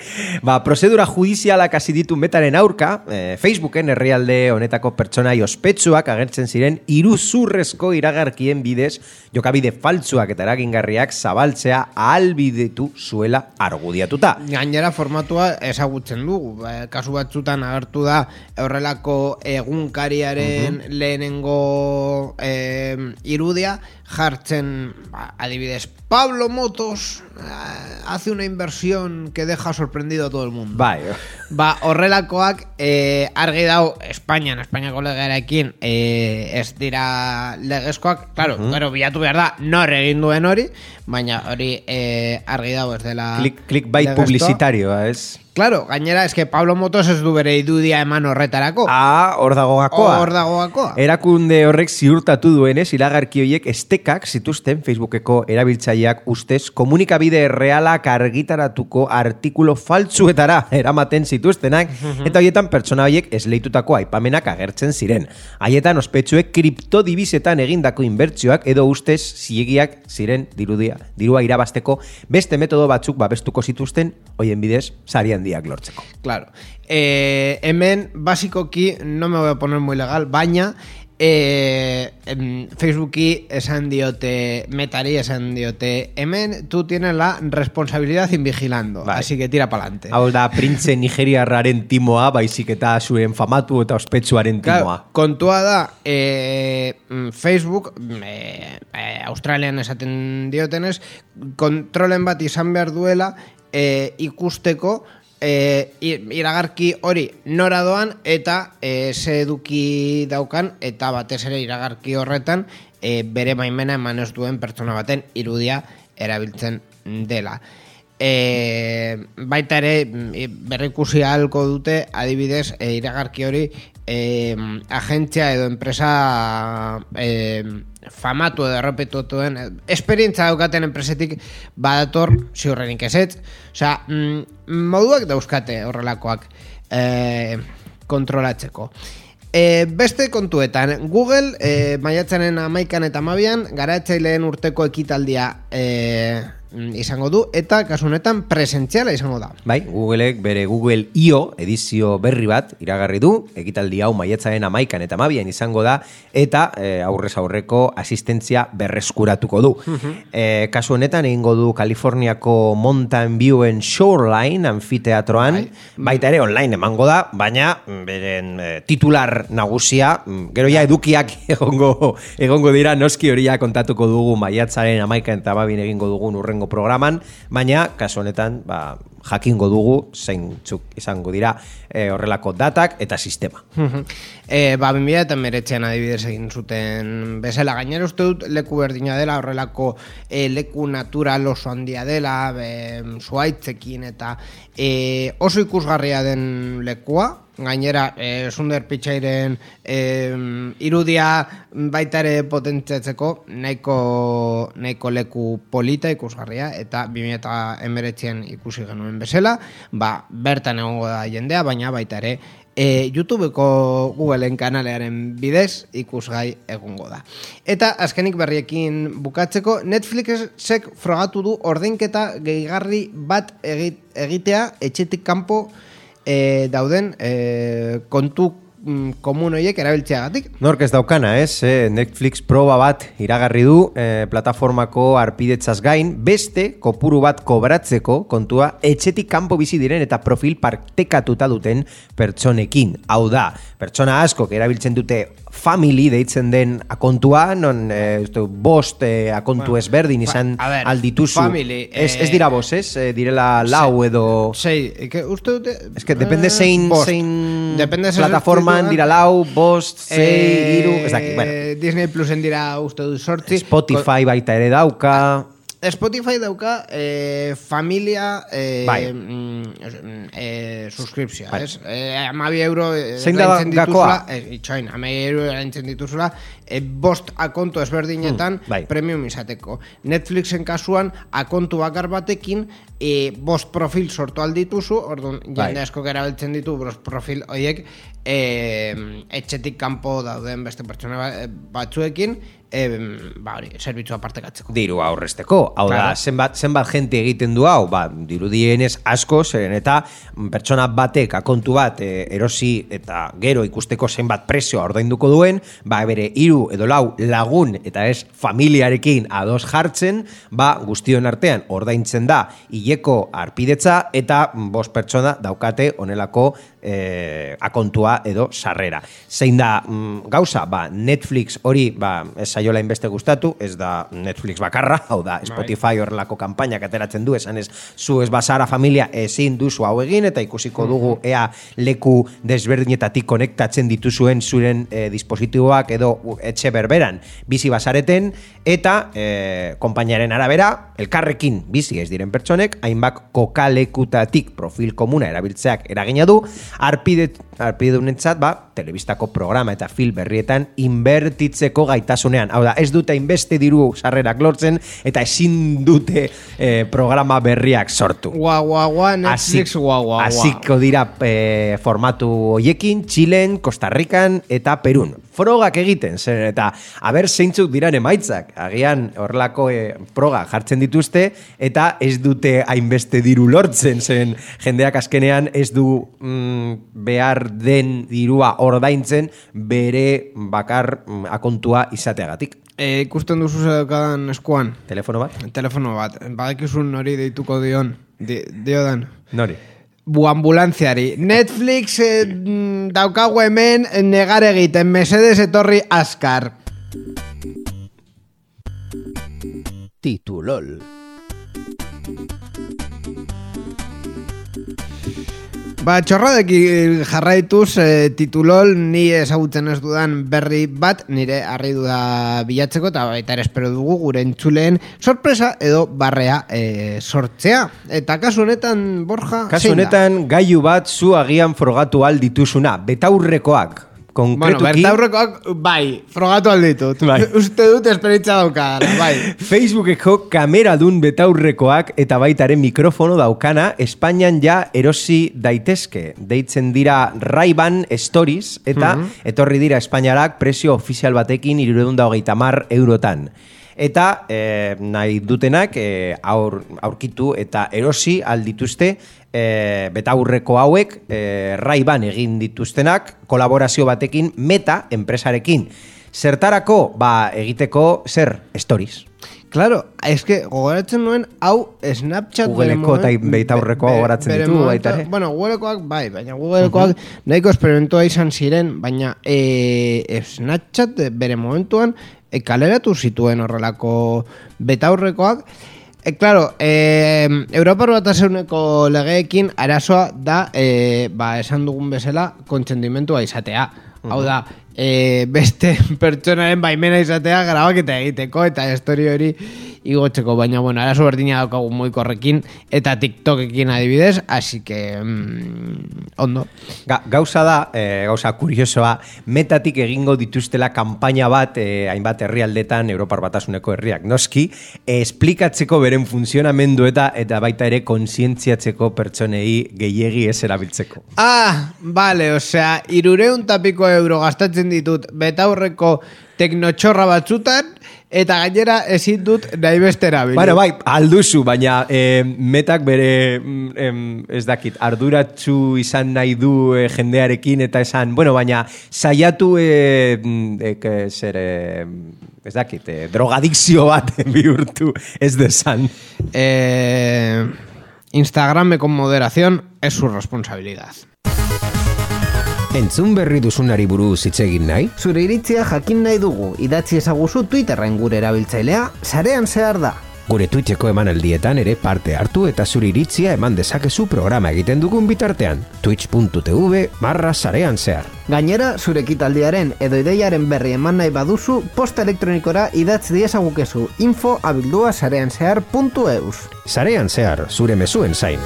Ba, prozedura judizialak hasi ditu metaren aurka, eh, Facebooken herrialde honetako pertsonai ospetsuak agertzen ziren iruzurrezko iragarkien bidez, jokabide faltsuak eta eragingarriak zabaltzea ahalbidetu zuela argudiatuta. Gainera formatua ezagutzen dugu. Ba, Kasu batzutan agertu da horrelako egunkariaren lehenengo eh, irudia jartzen ba, adibidez Pablo Motos eh, hace una inversión que deja sorprendido a todo el mundo. Bai, Ba, horrelakoak eh, argi dau Espainian, Espainiako legearekin eh, ez dira legezkoak, claro, uh bilatu behar da nor egin duen hori, baina hori eh, argi dau ez dela Click, clickbait legezkoa. publizitarioa, ez? Claro, gainera, eske Pablo Motos ez du bere idudia eman horretarako. Ah, hor dago gakoa. Hor dago gakoa. Erakunde horrek ziurtatu duenez, iragarki horiek estekak zituzten Facebookeko erabiltzaileak ustez komunikabide realak argitaratuko artikulo faltsuetara eramaten zituztenak, eta hoietan pertsona horiek esleitutako aipamenak agertzen ziren. Haietan ospetsuek kriptodibisetan egindako inbertsioak edo ustez ziegiak ziren dirudia, dirua irabasteko beste metodo batzuk babestuko zituzten hoien bidez sari handiak lortzeko. Claro. Eh, hemen, basikoki, no me voy a poner muy legal, baina eh, em, Facebooki esan diote, metari esan diote, hemen tú tienes la responsabilidad in vigilando, Bai. así que tira pa'lante. Hau da, printze *laughs* nigeriarraren timoa, baizik eta zuen famatu eta ospetsuaren timoa. Claro, kontua da, eh, mm, Facebook, mm, eh, eh, Australian esaten diotenez, kontrolen bat izan behar duela eh, ikusteko i- iragarki hori nora doan eta eh, ze eduki daukan eta batez ere iragarki horretan eh, bere baimena eman ez duen pertsona baten irudia erabiltzen dela. e, baita ere mm, berrikusi ahalko dute adibidez e, iragarki hori e, agentzia edo enpresa e, famatu edo errepetutuen esperientza daukaten enpresetik badator ziurrenik ezetz osea, mm, moduak dauzkate horrelakoak e, kontrolatzeko. E, beste kontuetan, Google e, maiatzenen amaikan eta mabian garatzaileen urteko ekitaldia e, izango du eta kasu honetan presentziala izango da. Bai, Googleek bere Google I.O. edizio berri bat iragarri du, ekitaldi hau maietzaren amaikan eta mabian izango da, eta e, aurrez aurreko asistentzia berreskuratuko du. e, kasu honetan egingo du Kaliforniako Mountain Viewen Shoreline anfiteatroan, bai. baita ere online emango da, baina mm, beren e, titular nagusia, mm, gero ja edukiak *laughs* egongo, egongo dira, noski horia kontatuko dugu maiatzaren amaikan eta mabian egingo dugun urren programan, baina kasu honetan, ba, jakingo dugu zeintzuk izango dira e, horrelako datak eta sistema. e, ba, 2000 eta meretzean adibidez egin zuten bezala gainera uste dut leku berdina dela horrelako e, leku natural oso handia dela e, zuaitzekin eta e, oso ikusgarria den lekua. Gainera e, Sunder Pichairen e, irudia baita ere potentziatzeko nahiko, nahiko leku polita ikusgarria eta 2000 eta emeretzien ikusi genuen genuen bezala, ba, bertan egongo da jendea, baina baita ere, e, YouTubeko Googleen kanalearen bidez ikusgai egongo da. Eta azkenik berriekin bukatzeko, Netflixek frogatu du ordeinketa gehigarri bat egitea etxetik kanpo e, dauden e, kontu komun horiek erabiltzeagatik. Nork ez daukana, ez? Eh? Netflix proba bat iragarri du eh, plataformako arpidetzaz gain, beste kopuru bat kobratzeko kontua etxetik kanpo bizi diren eta profil partekatuta duten pertsonekin. Hau da, pertsona asko erabiltzen dute family deitzen den akontua, non eh, bost eh, akontu bueno, ezberdin izan ba, ver, aldituzu. Family, ez, ez dira bos, ez? Eh, direla lau edo... Sei, que uste dute... Ez que depende eh, zein, zein depende plataforman dira lau, bost, sei, eh, iru... Ez daki, bueno. Disney Plusen dira uste dut sortzi. Spotify baita ere dauka... Spotify dauka eh, familia eh, bai. mm, eh, suskripzioa, bai. es? Eh, amabi euro Zein da gakoa? Eh, itxoin, amabi euro eraintzen dituzula eh, bost akontu ezberdinetan mm, bai. premium izateko. Netflixen kasuan akontu bakar batekin eh, bost profil sortu aldituzu, orduan bai. jende asko gara ditu bost profil horiek eh, etxetik kanpo dauden beste pertsona ba, eh, batzuekin e, ba, hori, zerbitzu apartekatzeko. Diru aurresteko. Hau da, zenbat, zenbat gente egiten du hau, ba, diru dienez asko, zeren eta pertsona batek akontu bat e, erosi eta gero ikusteko zenbat prezioa ordainduko duen, ba, bere hiru edo lau lagun eta ez familiarekin ados jartzen, ba, guztion artean ordaintzen da hileko arpidetza eta bost pertsona daukate onelako e, akontua edo sarrera. Zein da mm, gauza, ba, Netflix hori, ba, ez saiola inbeste gustatu, ez da Netflix bakarra, hau da, bai. Spotify horrelako kampaina ateratzen du, esan ez, zu ez basara familia ezin duzu hau egin, eta ikusiko dugu ea leku desberdinetatik konektatzen dituzuen zuren e, dispositiboak edo etxe berberan bizi basareten, eta e, konpainaren arabera, elkarrekin bizi ez diren pertsonek, hainbak kokalekutatik profil komuna erabiltzeak eragina du, Arpide, Arpide Unetzat, va, telebistako programa eta fil berrietan inbertitzeko gaitasunean. Hau da, ez dute inbeste diru sarrerak lortzen eta ezin dute eh, programa berriak sortu. Gua, gua, gua, Netflix, gua, gua, Aziko dira eh, formatu hoiekin, Txilen, Costa Rican eta Perun. Frogak egiten, zen, eta haber zeintzuk diran emaitzak. Agian horrelako eh, proga jartzen dituzte eta ez dute hainbeste diru lortzen, zen jendeak azkenean ez du mm, behar den dirua ordaintzen bere bakar mm, akontua izateagatik. E, ikusten duzu zeukadan eskuan? Telefono bat? Telefono bat. Badakizun nori deituko dion. Di, dio dan. Nori? Bu ambulantziari. Netflix eh, daukagu hemen negar egiten. Mesedes etorri askar. Titulol. Ba, txorradekin jarraituz e, titulol ni ezagutzen ez dudan berri bat nire harri da bilatzeko eta baita ere espero dugu gure entzuleen sorpresa edo barrea e, sortzea. Eta kasu honetan, Borja, Kasu honetan gailu bat zu agian frogatu aldituzuna, betaurrekoak. Bueno, Konkretuki, bertaurrekoak, bai, frogatu alditut. Bai. *laughs* Uste dut esperitza daukadala, bai. *laughs* Facebookeko kameradun betaurrekoak eta baitaren mikrofono daukana Espainian ja erosi daitezke. Deitzen dira Ray-Ban Stories eta etorri dira Espainiarak presio ofizial batekin iruredunda hogeita mar eurotan. Eta eh, nahi dutenak eh, aur, aurkitu eta erosi aldituzte eh, betaurreko hauek eh, Ray-Ban egin dituztenak kolaborazio batekin meta enpresarekin. Zertarako, ba, egiteko zer, stories. Claro, es que gogoratzen nuen hau Snapchat Googleko eta momen- betaurrekoa be- be- gogoratzen ditu baita ere. Bueno, Googlekoak bai, baina Googlekoak nahiko esperimentua izan ziren, baina e, Snapchat bere momentuan e, kaleratu zituen horrelako betaurrekoak. E, claro, e, Europar batasuneko legeekin arazoa da, e, ba, esan dugun bezala, kontsendimentua izatea. Hau da, e, beste *laughs* pertsonaren baimena izatea grabaketa egiteko eta histori hori igotzeko, baina bueno, arazo berdina daukagu muikorrekin eta TikTokekin adibidez, así que mm, ondo. Ga, gauza da, e, gauza kuriosoa, metatik egingo dituztela kanpaina bat, e, hainbat herrialdetan, Europar Batasuneko herriak, noski, e, esplikatzeko beren funtzionamendu eta eta baita ere kontzientziatzeko pertsonei gehiegi ez erabiltzeko. Ah, vale, osea, irureun tapiko euro gastatzen ditut betaurreko teknotxorra batzutan eta gainera ezin dut nahi beste erabili. Bueno, bai, alduzu, baina e, metak bere, mm, em, ez dakit, arduratzu izan nahi du e, jendearekin eta esan, bueno, baina saiatu e, mm, e, que zer, e, ez dakit, e, drogadikzio bat *laughs* bihurtu ez desan. Eh, Instagrame con moderación es su responsabilidad. Entzun berri duzunari buruz hitz egin nahi? Zure iritzia jakin nahi dugu, idatzi ezaguzu Twitterren gure erabiltzailea, sarean zehar da. Gure Twitcheko emanaldietan ere parte hartu eta zure iritzia eman dezakezu programa egiten dugun bitartean. twitch.tv marra sarean zehar. Gainera, zure ekitaldiaren edo ideiaren berri eman nahi baduzu, posta elektronikora idatzi diezagukezu info abildua sarean zehar.eus. Sarean zehar, zure mezuen zain.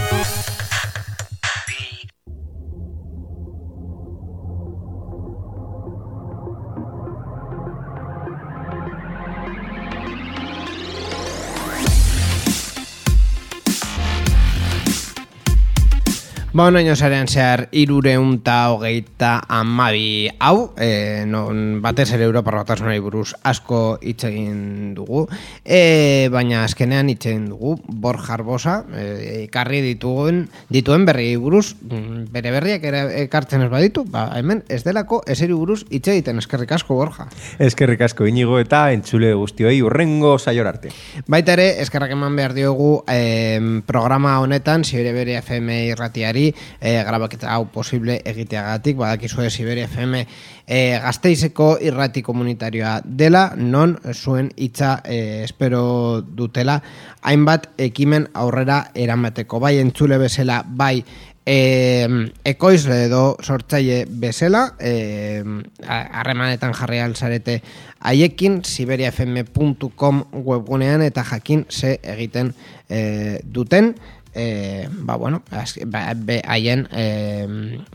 Ba, onaino zarean zehar irureunta hogeita amabi hau, e, non batez ere Europar batasunari buruz asko hitz egin dugu, e, baina azkenean hitz egin dugu Borja Arbosa, e, ekarri dituen, dituen berri buruz, mm, bere berriak ekartzen ez baditu, ba, hemen ez delako eseri buruz hitz egiten eskerrik asko Borja. Eskerrik asko inigo eta entzule guztioi urrengo saior arte. Baita ere, eskerrak eman behar diogu em, programa honetan, Siberia Bere FM irratiari, e, grabaketa hau posible egiteagatik, badakizue Siberia FM e, gazteizeko irrati komunitarioa dela, non zuen hitza e, espero dutela, hainbat ekimen aurrera eramateko, bai entzule bezala, bai e, ekoizle edo sortzaile bezala e, harremanetan jarri alzarete haiekin siberiafm.com webgunean eta jakin ze egiten e, duten e, ba, bueno, ba, haien e,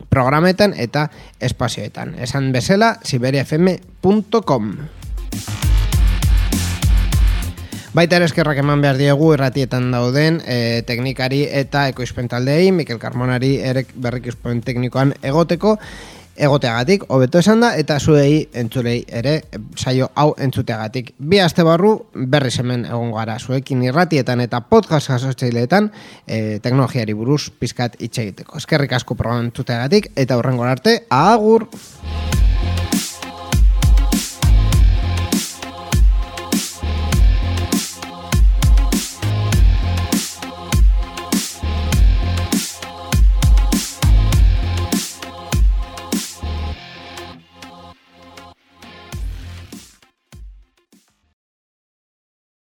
programetan eta espazioetan. Esan bezala, siberiafm.com Baita ere eskerrak eman behar diegu irratietan dauden e, teknikari eta ekoizpen taldeei, Mikel Carmonari ere berrikizpen teknikoan egoteko, egoteagatik, hobeto esan da, eta zuei entzulei ere saio hau entzuteagatik. Bi aste barru berriz hemen egon gara zuekin irratietan eta podcast jasotzaileetan e, teknologiari buruz pizkat hitz egiteko. Eskerrik asko program entzuteagatik eta hurrengo arte, agur!